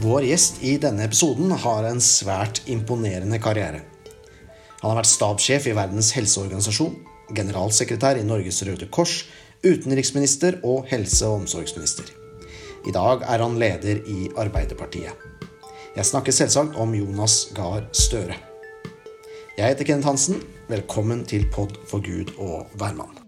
Vår gjest i denne episoden har en svært imponerende karriere. Han har vært stabssjef i Verdens helseorganisasjon, generalsekretær i Norges Røde Kors, utenriksminister og helse- og omsorgsminister. I dag er han leder i Arbeiderpartiet. Jeg snakker selvsagt om Jonas Gahr Støre. Jeg heter Kenneth Hansen. Velkommen til Pod for Gud og hvermann.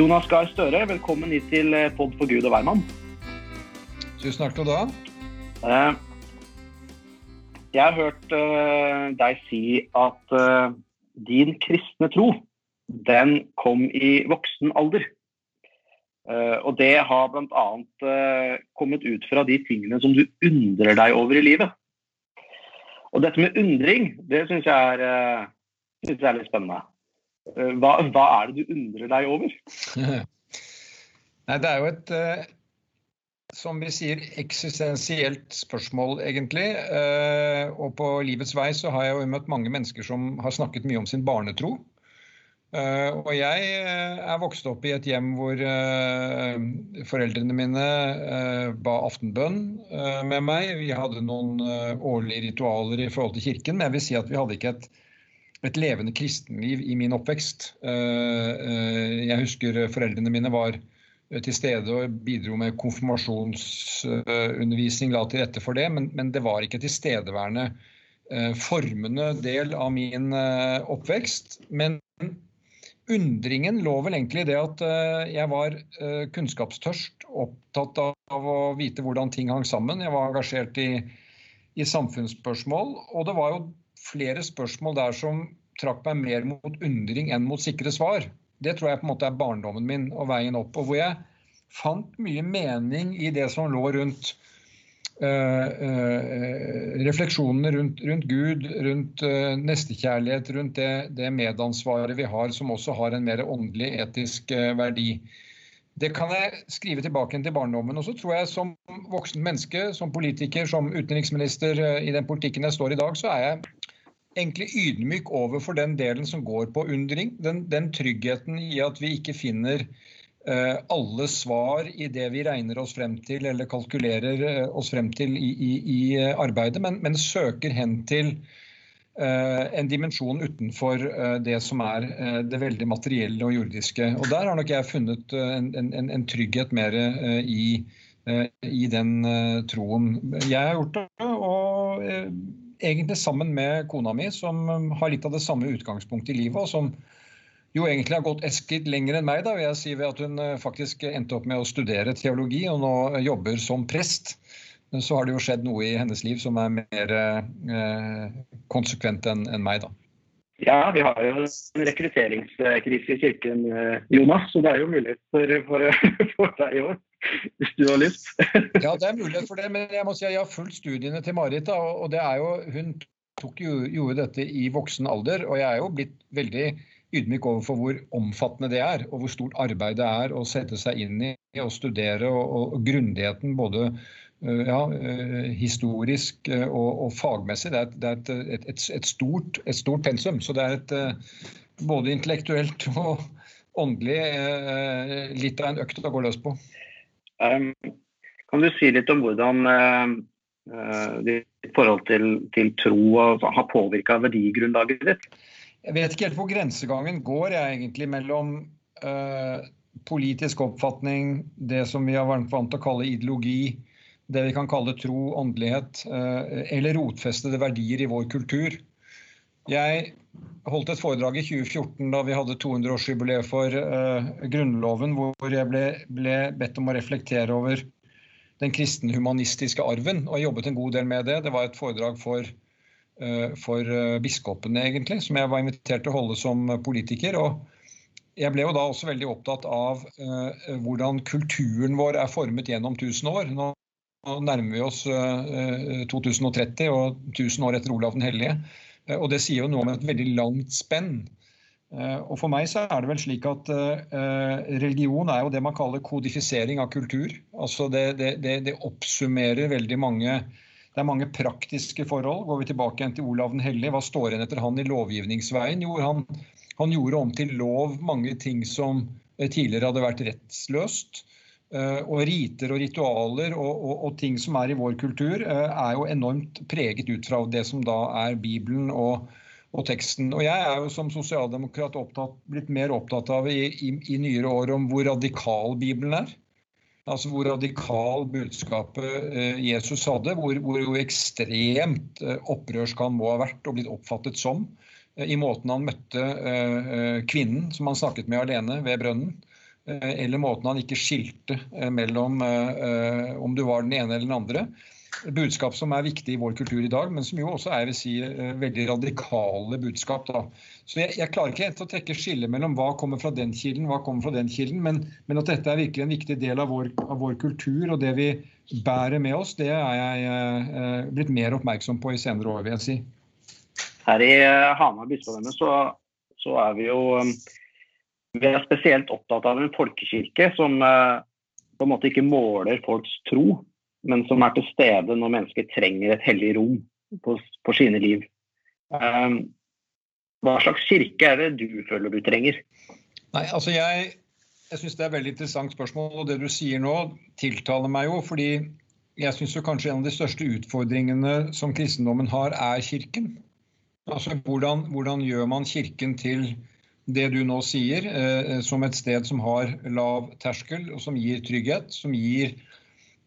Jonas Gahr Støre, velkommen hit til eh, Pod for Gud og hvermann. Tusen takk skal du ha. Eh, jeg har hørt eh, deg si at din kristne tro, den kom i voksen alder. Og det har bl.a. kommet ut fra de tingene som du undrer deg over i livet. Og dette med undring, det syns jeg, jeg er litt spennende. Eh, hva, hva, er det du undrer deg over? Nei, det er jo et uh, som vi sier, eksistensielt spørsmål, egentlig. Uh, og på livets vei så har jeg jo møtt mange mennesker som har snakket mye om sin barnetro. Uh, og jeg er vokst opp i et hjem hvor foreldrene mine ba aftenbønn med meg. Vi hadde noen årlige ritualer i forhold til kirken, men jeg vil si at vi hadde ikke et et levende kristenliv i min oppvekst. Eh, eh, jeg husker foreldrene mine var eh, til stede og bidro med konfirmasjonsundervisning, la til rette for det, men, men det var ikke tilstedeværende formende del av min oppvekst. Men undringen lå vel egentlig i det at jeg var kunnskapstørst, opptatt av å vite hvordan ting hang sammen. Jeg var engasjert i, i samfunnsspørsmål. Og det var jo flere spørsmål der som trakk meg mer mot undring enn mot sikre svar. Det tror jeg på en måte er barndommen min og veien opp. Og hvor jeg fant mye mening i det som lå rundt øh, øh, refleksjonene rundt, rundt, Gud, rundt øh, nestekjærlighet, rundt det, det, medansvaret vi har, som også har en mer åndelig, etisk verdi. Det kan jeg skrive tilbake til barndommen. Og så tror jeg som voksen menneske, som politiker, som utenriksminister i den politikken jeg står i dag, så er jeg egentlig ydmyk overfor den delen som går på undring. Den, den tryggheten i at vi ikke finner uh, alle svar i det vi regner oss frem til eller kalkulerer uh, oss frem til i, i, i uh, arbeidet, men, men, søker hen til en dimensjon utenfor det som er det veldig materielle og jordiske. Og Der har nok jeg funnet en, en, en trygghet mer i, i den troen. Jeg har gjort det. og egentlig sammen med kona mi, som um, har litt av det samme utgangspunktet i livet. og som jo egentlig har gått et lenger enn meg, da, vil jeg si ved at hun uh, faktisk endte opp med å studere teologi og nå jobber som prest. Så har det jo skjedd noe i hennes liv som er mer eh, konsekvent enn en meg, da. Ja, vi har jo en rekrutteringskrise i kirken, Jonas, så det er jo mulighet for, for, for deg i år hvis du har lyst. ja, det er mulighet for det, men jeg må si at jeg har fulgt studiene til Marit. Da, og det er jo, Hun tok jo, gjorde dette i voksen alder, og jeg er jo blitt veldig ydmyk overfor hvor omfattende det er, og hvor stort arbeid det er å sette seg inn i og studere, og, og, grundigheten både øh, ja, øh, historisk øh, og, og, fagmessig. Det er, et, det er et, et, et, stort, et stort pensum. Så det er et både intellektuelt og åndelig litt av en økt å gå løs på. Um, kan du si litt om hvordan uh, ditt forhold til, til tro har påvirka verdigrunnlaget ditt? Jeg vet ikke helt hvor grensegangen går jeg egentlig mellom uh, politisk oppfatning, det som vi har vært vant til å kalle ideologi, det vi kan kalle tro, åndelighet, uh, eller rotfestede verdier i vår kultur. Jeg holdt et foredrag i 2014 da vi hadde 200-årsjubileet for uh, Grunnloven, hvor jeg ble, ble, bedt om å reflektere over den kristne humanistiske arven. Og jeg jobbet en god del med det. Det var et foredrag for, uh, for uh, biskopene, egentlig, som jeg var invitert til å holde som politiker. og jeg ble jo da også veldig opptatt av hvordan kulturen vår er formet gjennom 1000 år. Nå nærmer vi oss 2030 og 1000 år etter Olav den hellige. Eh, og det sier jo noe om et veldig langt spenn Og For meg så er det vel slik at religion er jo det man kaller kodifisering av kultur. Altså det, det, det oppsummerer veldig mange det er mange praktiske forhold. Går vi tilbake igjen til Olav den hellige, hva står igjen etter han i lovgivningsveien? Jo, han, han, gjorde om til lov mange ting som tidligere hadde vært rettsløst. Eh, og riter og ritualer og, og, og, ting som er i vår kultur, eh, er jo enormt preget ut fra det som da er Bibelen og, og teksten. Og jeg er jo som sosialdemokrat opptatt, blitt mer opptatt av i, i, i, nyere år om hvor radikal Bibelen er. Altså hvor radikal budskapet eh, Jesus hadde, hvor, hvor ekstremt opprørsk han må ha vært og blitt oppfattet som. I måten han møtte kvinnen som han snakket med alene ved brønnen. Eh, eller måten han ikke skilte eh, mellom eh, om du var den ene eller den andre. Budskap som er viktig i vår kultur i dag, men som jo også er vil si, veldig radikale budskap. Da. Så jeg, jeg, klarer ikke helt å trekke skille mellom hva kommer fra den kilden, hva kommer fra den kilden, men, men at dette er virkelig en viktig del av vår, av vår, kultur og det vi bærer med oss, det er jeg eh, blitt mer oppmerksom på i senere år, vil jeg si. Her i Hamar bispedømme så, så er vi jo vi er spesielt opptatt av en folkekirke som eh, på en måte ikke måler folks tro, men som er til stede når mennesker trenger et hellig rom på, på sine liv. Um, hva slags kirke er det du føler du trenger? Nei, altså Jeg, jeg syns det er et veldig interessant spørsmål. og Det du sier nå, tiltaler meg jo. fordi jeg syns kanskje en av de største utfordringene som kristendommen har, er Kirken. Altså Hvordan, hvordan gjør man Kirken til det du nå sier, eh, som et sted som har lav terskel, og som gir trygghet, som gir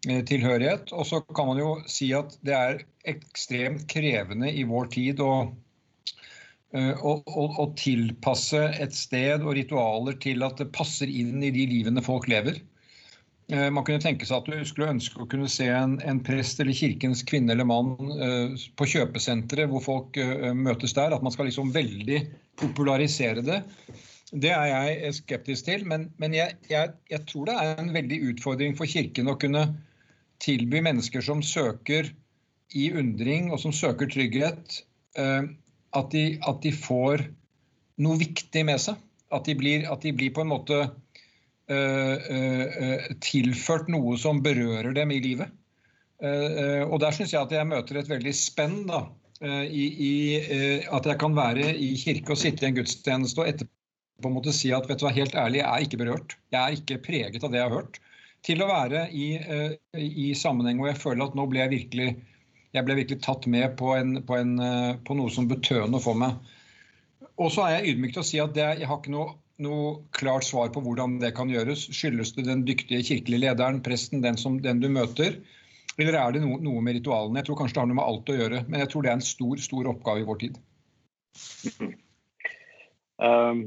eh, tilhørighet. Og så kan man jo si at det er ekstremt krevende i vår tid å, eh, å, å, å tilpasse et sted og ritualer til at det passer inn i de livene folk lever. Eh, man kunne tenke seg at du skulle ønske å kunne se en, en prest eller kirkens kvinne eller mann uh, på kjøpesenteret hvor folk uh, møtes der. At man skal liksom veldig popularisere det. Det er jeg skeptisk til. Men, men jeg, jeg, jeg, tror det er en veldig utfordring for Kirken å kunne tilby mennesker som søker i undring og som søker trygghet, uh, at, de, at, de, får noe viktig med seg. At de blir, at de blir på en måte tilført noe som berører dem i livet. Eh, og der syns jeg at jeg møter et veldig spenn da, i, i, at jeg kan være i kirke og sitte i en gudstjeneste og etterpå måte si at vet du hva, helt ærlig, jeg er ikke berørt. Jeg er ikke preget av det jeg har hørt. Til å være i, i sammenheng hvor jeg føler at nå ble jeg virkelig jeg ble virkelig tatt med på, en, på, en, på noe som betød noe for meg. Og så er jeg ydmyk til å si at det, jeg har ikke noe noe klart svar på hvordan det kan gjøres. Skyldes det den dyktige kirkelige lederen, presten, den, som, den du møter? Eller er det noe, noe, med ritualene? Jeg tror kanskje det har noe med alt å gjøre. Men jeg tror det er en stor stor oppgave i vår tid. Um,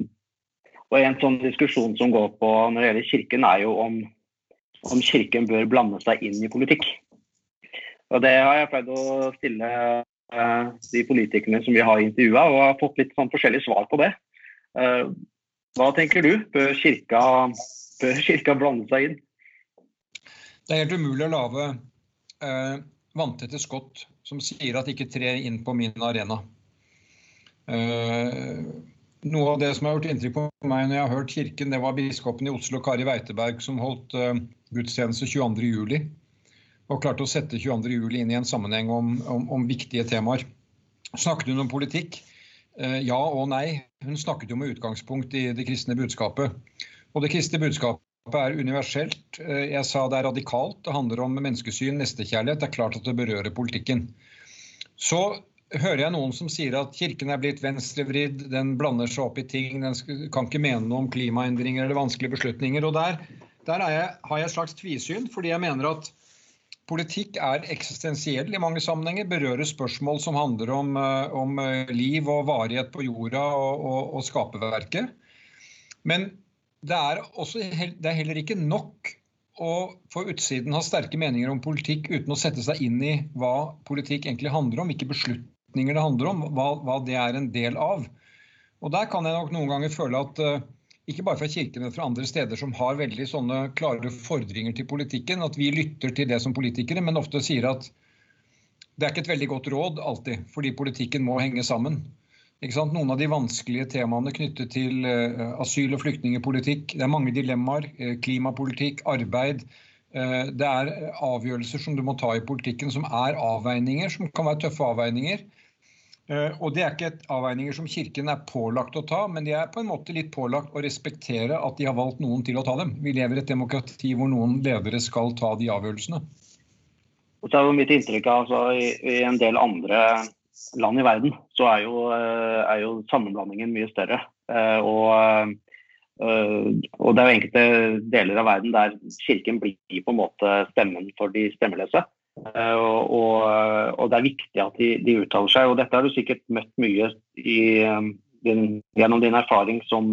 og En sånn diskusjon som går på når det gjelder Kirken, er jo om, om Kirken bør blande seg inn i politikk. Og Det har jeg pleid å stille uh, de politikerne som vi har intervjua, og har fått litt sånn forskjellige svar på det. Uh, hva tenker du? Bør kirka, bør kirka blande seg inn? Det er helt umulig å lage eh, vanntette skott som sier at ikke tre inn på min arena. Eh, noe av det som har gjort inntrykk på meg når jeg har hørt Kirken, det var biskopen i Oslo, Kari Weiteberg, som holdt uh, gudstjeneste 22.07. Og klarte å sette 22.07 inn i en sammenheng om, om, om viktige temaer. Snakket hun om politikk? Eh, ja og nei. Hun snakket jo med utgangspunkt i det kristne budskapet. Og det kristne budskapet er universelt. Eh, jeg sa det er radikalt. Det handler om menneskesyn, nestekjærlighet. Det er klart at det berører politikken. Så hører jeg noen som sier at Kirken er blitt venstrevridd, den blander seg opp i ting, den kan ikke mene noe om klimaendringer eller vanskelige beslutninger. Og der, der jeg, har jeg et slags tvisyn, fordi jeg mener at Politikk er eksistensiell i mange sammenhenger, berører spørsmål som handler om, eh, om eh, liv og varighet på jorda og, og, og skaperverket. Men det er, også, det er heller ikke nok å få utsiden ha sterke meninger om politikk uten å sette seg inn i hva politikk egentlig handler om, hvilke beslutninger det handler om, hva, hva det er en del av. Og Der kan jeg nok noen ganger føle at uh, ikke bare fra kirken, men fra andre steder som har veldig sånne klare fordringer til politikken. At vi lytter til det som politikere, men ofte sier at det er ikke et veldig godt råd alltid, fordi politikken må henge sammen. Noen av de vanskelige temaene knyttet til asyl- og flyktningepolitikk, Det er mange dilemmaer. Klimapolitikk, arbeid. Det er avgjørelser som du må ta i politikken som er avveininger, som kan være tøffe avveininger. Eh, og Det er ikke et avveininger som Kirken er pålagt å ta, men de er på en måte litt pålagt å respektere at de har valgt noen til å ta dem. Vi lever i et demokrati hvor noen ledere skal ta de avgjørelsene. Og så er jo mitt inntrykk av altså, i, i, en del andre land i verden så er jo, eh, er jo sammenblandingen mye større. Eh, og, og, det er jo enkelte deler av verden der Kirken blir på en måte stemmen for de stemmeløse. Eh, og, og, og, det er viktig at de, de, uttaler seg. og Dette har du sikkert møtt mye i, um, din, gjennom din erfaring som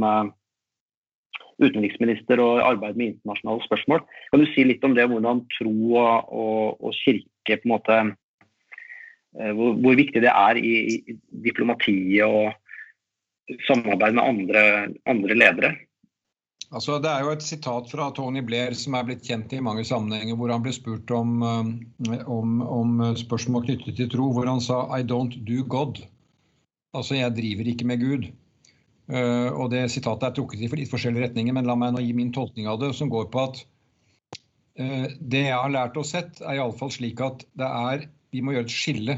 utenriksminister og arbeid med internasjonale spørsmål. Kan du si litt om det, hvordan tro og, og kirke på en måte hvor, hvor, viktig det er i, i diplomatiet og samarbeid med andre, andre ledere? Altså, det er jo et sitat fra Tony Blair som er blitt kjent i mange sammenhenger, hvor han ble spurt om, eh, om, om spørsmål knyttet til tro, hvor han sa 'I don't do God'. Altså, jeg driver ikke med Gud. Uh, og det sitatet er trukket i litt forskjellige retninger, men la meg nå gi min tolkning av det, som går på at uh, det jeg har lært og sett, er iallfall slik at det er Vi må gjøre et skille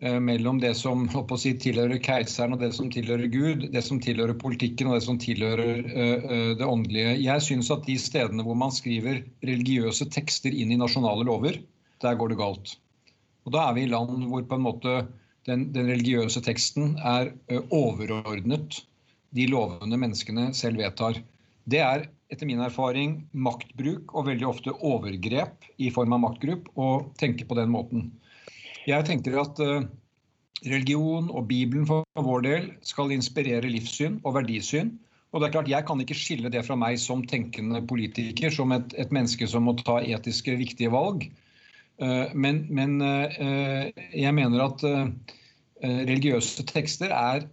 mellom det som si, tilhører keiseren og det som tilhører Gud, det som tilhører politikken og det som tilhører uh, det åndelige. Jeg syns at de stedene hvor man skriver religiøse tekster inn i nasjonale lover, der går det galt. Og Da er vi i land hvor på en måte den, den religiøse teksten er uh, overordnet de lovene menneskene selv vedtar. Det er etter min erfaring maktbruk og veldig ofte overgrep i form av maktgrupp å tenke på den måten. Jeg tenker at eh, religion og Bibelen for vår del skal inspirere livssyn og verdisyn. Og det er klart, Jeg kan ikke skille det fra meg som tenkende politiker, som et, et menneske som må ta etiske, viktige valg. Eh, men, men eh, jeg mener at religiøse tekster er,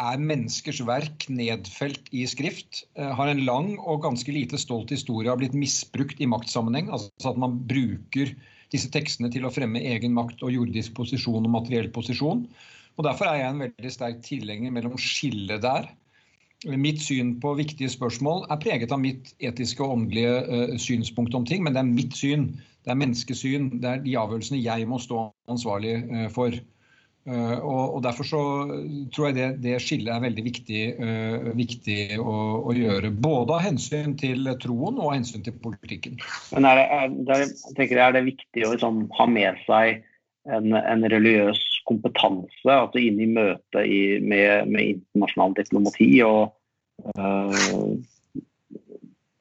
er, menneskers verk nedfelt i skrift. Har en lang og ganske lite stolt historie, har blitt misbrukt i maktsammenheng. Altså at man bruker disse tekstene til å fremme egen makt og jordisk posisjon og materiell posisjon. Og Derfor er jeg en veldig sterk tilhenger mellom skillet der. Mitt syn på viktige spørsmål er preget av mitt etiske og åndelige uh, synspunkt om ting, men det er mitt syn, det er menneskesyn, det er de avgjørelsene jeg må stå ansvarlig uh, for. Uh, og, og, Derfor så tror jeg det, det skillet er veldig viktig, uh, viktig å, å, gjøre. Både av hensyn til troen og av hensyn til politikken. Men er det, er, det, er det viktig å liksom, ha med seg en, en, religiøs kompetanse altså inn i møtet med, med internasjonal diplomati? og uh,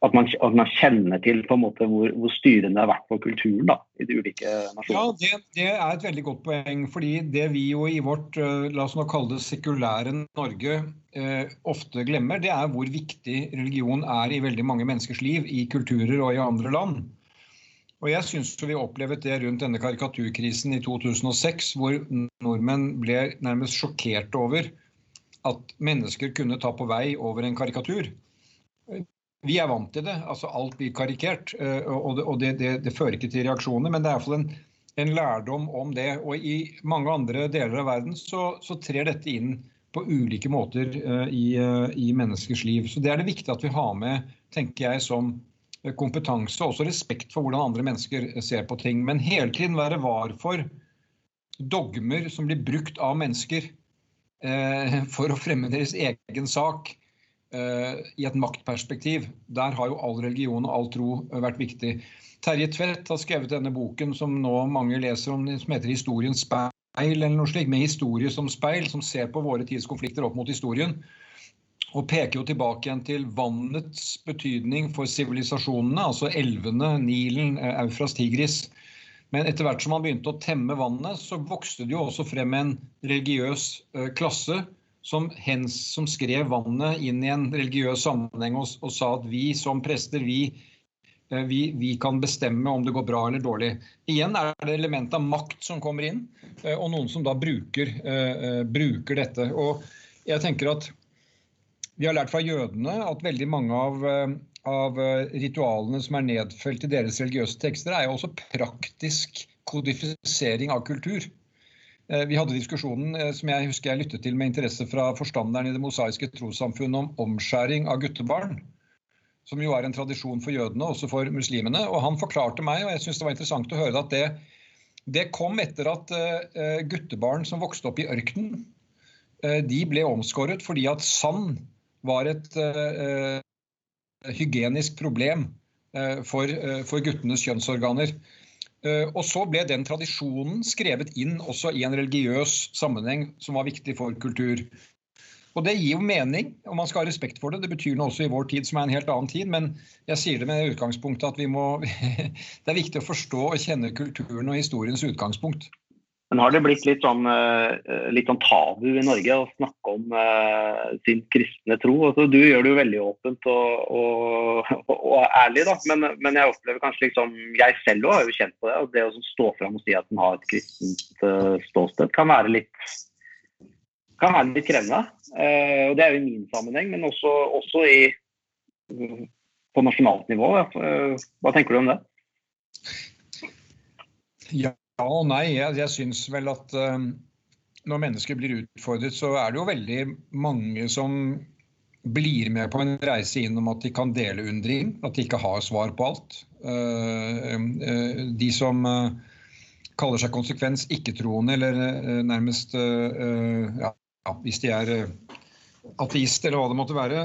at man, at man, kjenner til på en måte hvor, hvor styrende det har vært for kulturen da, i de ulike nasjonene. Ja, det, det, er et veldig godt poeng. fordi det vi jo i vårt eh, la oss nå kalle det sekulære Norge eh, ofte glemmer, det er hvor viktig religion er i veldig mange menneskers liv, i kulturer og i andre land. Og jeg syns vi opplevde det rundt denne karikaturkrisen i 2006, hvor nordmenn ble nærmest sjokkert over at mennesker kunne ta på vei over en karikatur. Vi er vant til det. altså Alt blir karikert. Eh, og det, det, det fører ikke til reaksjoner, men det er iallfall en, en lærdom om det. Og i mange andre deler av verden så, så trer dette inn på ulike måter uh, i, uh, i, menneskers liv. Så det er det viktig at vi har med, tenker jeg, som kompetanse. Og også respekt for hvordan andre mennesker ser på ting. Men hele tiden være var for dogmer som blir brukt av mennesker for å fremme deres egen sak Eh, i et maktperspektiv. Der har jo all religion og all tro eh, vært viktig. Terje Tvedt har skrevet denne boken som nå mange leser om, som heter 'Historiens speil', eller noe slikt, med historie som speil, som ser på våre tids konflikter opp mot historien. Og peker jo tilbake igjen til vannets betydning for sivilisasjonene, altså elvene, Nilen, eh, Eufras, Tigris. Men etter hvert som man begynte å temme vannet, så vokste det jo også frem en religiøs klasse som, hens, som skrev vannet inn i en religiøs sammenheng og, og sa at vi som prester, vi, eh, vi, vi, kan bestemme om det går bra eller dårlig. Igjen er det element av makt som kommer inn, eh, og noen som da bruker, uh, bruker dette. Og jeg tenker at Vi har lært fra jødene at veldig mange av, av ritualene som er nedfelt i deres religiøse tekster, er jo også praktisk kodifisering av kultur. Vi hadde diskusjonen som jeg husker jeg lyttet til med interesse fra forstanderen i Det mosaiske trossamfunn om omskjæring av guttebarn. Som jo er en tradisjon for jødene, også for muslimene. Og han forklarte meg, og jeg syns det var interessant å høre at det, det kom etter at guttebarn som vokste opp i ørkenen, de ble omskåret fordi at sand var et hygienisk problem eh, for, eh, for guttenes kjønnsorganer. Eh, og så ble den tradisjonen skrevet inn også i en religiøs sammenheng som var viktig for kultur. Og det gir jo mening, og man skal ha respekt for det. Det betyr noe også i vår tid, som er en helt annen tid. Men jeg sier det med utgangspunktet at må Det er viktig å forstå og kjenne kulturen og historiens utgangspunkt. Men har det blitt litt sånn, eh, litt sånn tabu i Norge å snakke om uh, sin kristne tro? Altså, du gjør det jo veldig åpent og, og, og ærlig, da. Men, men, jeg opplever kanskje liksom Jeg selv òg har jo kjent på det. og Det å stå fram og si at en har et kristent uh, ståsted, kan være litt kan være litt krevende. Uh, og Det er jo i min sammenheng, men også, også i, på nasjonalt nivå. Hva tenker du om det? Ja, ja og nei. Jeg, jeg syns vel at uh, når mennesker blir utfordret, så er det jo veldig mange som blir med på en reise innom at de kan dele undring, at de ikke har svar på alt. Uh, uh, de som kaller seg konsekvens ikke-troende, eller nærmest ja, hvis de er ateist eller hva det måtte være,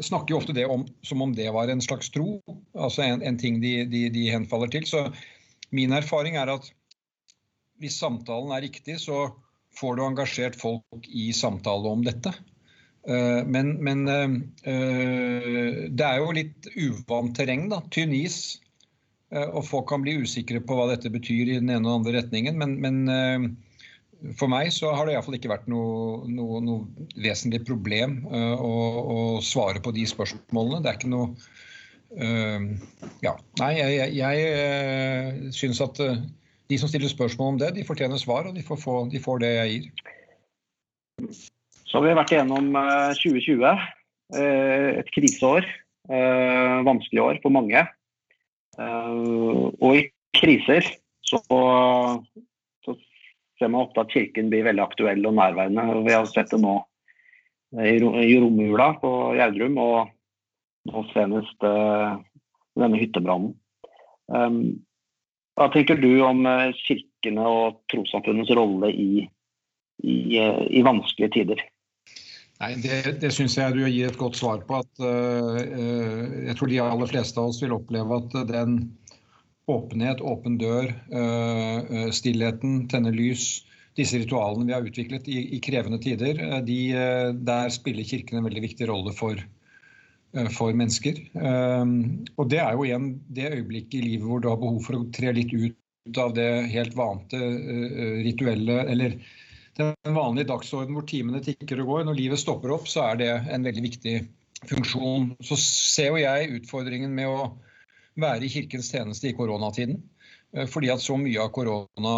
snakker jo ofte det om, som om det var en slags tro. Altså en, en ting de, de, de henfaller til. Så min erfaring er at hvis samtalen er riktig, så får du engasjert folk i samtale om dette. Eh, men, men eh, det er jo litt uvant terreng, da. Tynn is. Eh, og folk kan bli usikre på hva dette betyr i den ene og den andre retningen. Men, men for meg så har det iallfall ikke vært noe, noe, noe vesentlig problem å, å, svare på de spørsmålene. Det er ikke noe Ja. Nei, jeg, jeg, jeg syns at de som stiller spørsmål om det, de fortjener svar, og de får, få, de får det jeg gir. Så har vi vært igjennom 2020. Eh, eh, et kriseår. Eh, vanskelig år for mange. Og i kriser så, så ser man ofte at Kirken blir veldig aktuell og nærværende. Vi har sett det nå i romjula på Gjerdrum, og nå senest denne hyttebrannen. Hva tenker du om eh, kirkene og trossamfunnenes rolle i, i, eh, i, vanskelige tider? Nei, Det, det syns jeg du gir et godt svar på. at uh, Jeg tror de aller fleste av oss vil oppleve at den åpenhet, åpen dør, uh, stillheten, tenne lys, disse ritualene vi har utviklet i, i krevende tider, de, der spiller Kirken en veldig viktig rolle for, for mennesker. Ehm, og det er jo igjen det øyeblikket i livet hvor du har behov for å tre litt ut av det helt vante eh, rituelle, eller den vanlige dagsorden hvor timene tikker og går. Når livet stopper opp, så er det en veldig viktig funksjon. Så ser jo jeg utfordringen med å være i Kirkens tjeneste i koronatiden. Eh, fordi at så mye av, korona,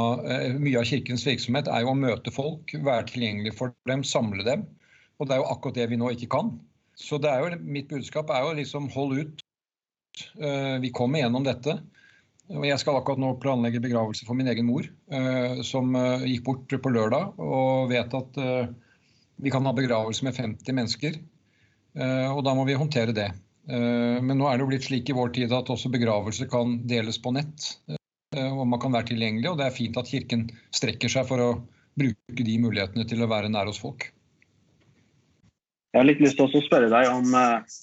mye av Kirkens virksomhet er jo å møte folk, være tilgjengelig for dem, samle dem. Og det er jo akkurat det vi nå ikke kan. Så jo, mitt budskap er jo liksom hold ut. Uh, vi kommer gjennom dette. Jeg skal akkurat nå planlegge begravelse for min egen mor, uh, som uh, gikk bort på lørdag. Og vet at vi kan ha begravelse med 50 mennesker. og da må vi håndtere det. men nå er det jo blitt slik i vår tid at også begravelse kan deles på nett. og man kan være tilgjengelig. Og det er fint at Kirken strekker seg for å bruke de mulighetene til å være nær hos folk. Jeg har litt lyst til å spørre deg om eh,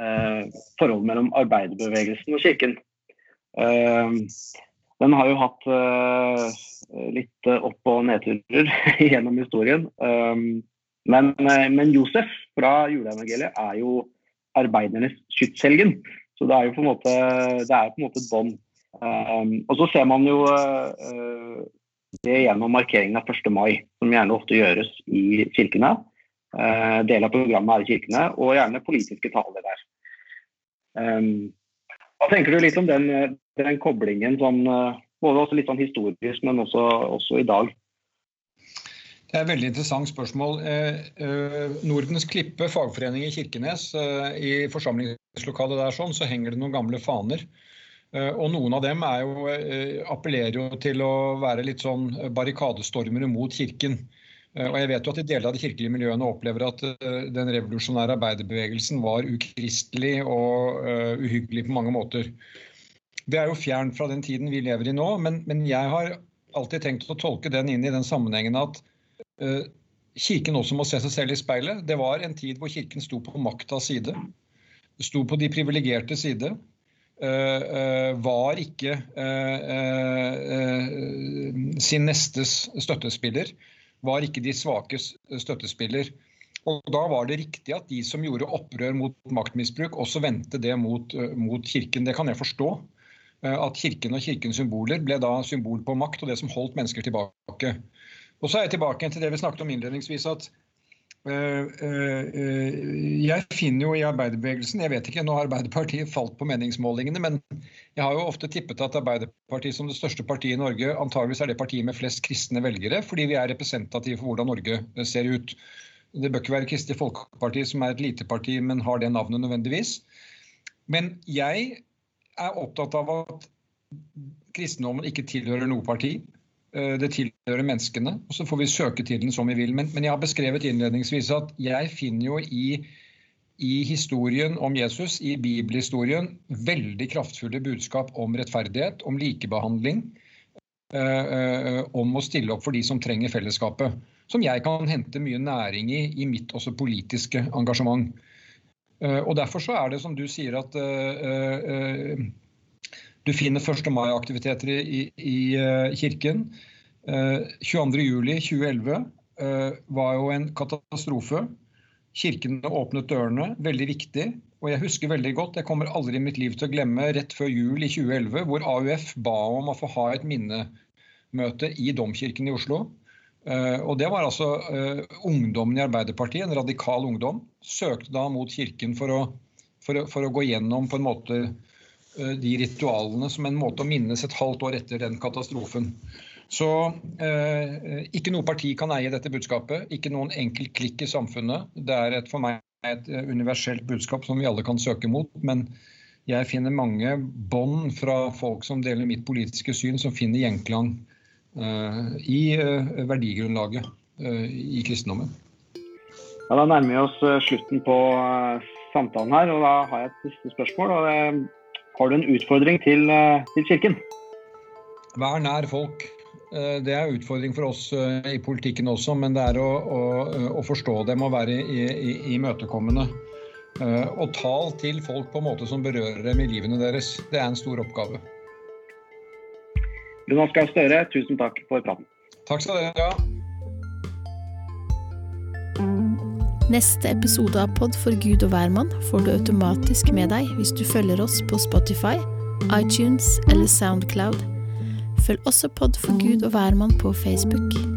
eh, forholdet mellom arbeiderbevegelsen og kirken. Eh, den har jo hatt eh, litt opp- og nedturer gjennom historien. Eh, men, eh, men, Josef fra juleevangeliet er jo arbeidernes skytshelgen. Så det er jo på en måte, det er på en måte et bånd. og så ser man jo det gjennom markeringen av 1. mai, som gjerne ofte gjøres i kirkene. Eh, del av programmet er i kirkene, og gjerne politiske taler der. Um, hva tenker du litt om den, den koblingen, sånn, eh, både litt sånn historisk, men også, også, i dag? Det er et veldig interessant spørsmål. Eh, Nordens Klippe fagforening i Kirkenes, i forsamlingslokalet der sånn, så henger det noen gamle faner Og noen av dem jo, appellerer jo til å være litt sånn barrikadestormere mot Kirken. Og jeg vet jo at de deler av de kirkelige miljøene opplever at den revolusjonære arbeiderbevegelsen var ukristelig og uhyggelig på mange måter. Det er jo fjernt fra den tiden vi lever i nå, men, men jeg har alltid tenkt å tolke den inn i den sammenhengen at uh, Kirken også må se seg selv i speilet. Det var en tid hvor Kirken sto på maktas side. Sto på de privilegerte side. Uh, uh, var ikke sin nestes støttespiller. Var ikke de svakes støttespiller. Og Da var det riktig at de som gjorde opprør mot maktmisbruk, også vendte det mot, mot Kirken. Det kan jeg forstå. Eh, at kirken og kirkens symboler ble da symbol på makt og det som holdt mennesker tilbake. Og så er jeg tilbake til det vi snakket om innledningsvis. at jeg finner jo i arbeiderbevegelsen Jeg vet ikke, nå har Arbeiderpartiet falt på meningsmålingene, men jeg har jo ofte tippet at Arbeiderpartiet som det største partiet i Norge antageligvis er det partiet med flest kristne velgere, fordi vi er representative for hvordan Norge ser ut. Det bør ikke være Kristelig Folkeparti som er et lite parti, men har det navnet nødvendigvis. Men jeg er opptatt av at kristendommen ikke tilhører noe parti. Eh, det tilhører menneskene. og Så får vi søke til den som vi vil. Men, men jeg har beskrevet innledningsvis at jeg finner jo i, i historien om Jesus, i bibelhistorien, veldig kraftfulle budskap om rettferdighet, om likebehandling. Uh, om å stille opp for de som trenger fellesskapet. Som jeg kan hente mye næring i i mitt også politiske engasjement. Eh, og Derfor så er det som du sier at uh, eh, du finner 1. mai-aktiviteter i, i, kirken. 22.07.2011 var jo en katastrofe. Kirkene åpnet dørene, veldig viktig. Og jeg husker veldig godt, jeg kommer aldri i mitt liv til å glemme rett før jul i 2011, hvor AUF ba om å få ha et minnemøte i Domkirken i Oslo. Eh, og Det var altså ungdommen i Arbeiderpartiet, en radikal ungdom, søkte da mot kirken for å, for for å gå gjennom på en måte de ritualene som en måte å minnes et halvt år etter den katastrofen. Så eh, ikke noe parti kan eie dette budskapet. Ikke noen enkelt klikk i samfunnet. Det er et, for meg et universelt budskap som vi alle kan søke mot. Men jeg finner mange bånd fra folk som deler mitt politiske syn, som finner gjenklang Eh, i eh, verdigrunnlaget eh, i kristendommen. Ja, da nærmer vi oss slutten på samtalen her, og da har jeg et siste spørsmål. og det, Har du en utfordring til, til Kirken? Vær nær folk. Det er en utfordring for oss i politikken også, men det er å, å, å forstå dem og være imøtekommende. Og tal til folk på en måte som berører dem i livene deres. Det er en stor oppgave. Jonas Gahr Støre, tusen takk for praten. Takk skal dere ha. Neste episode av Pod for Gud og hvermann får du automatisk med deg hvis du følger oss på Spotify, iTunes eller Soundcloud. Følg også Pod for Gud og hvermann på Facebook.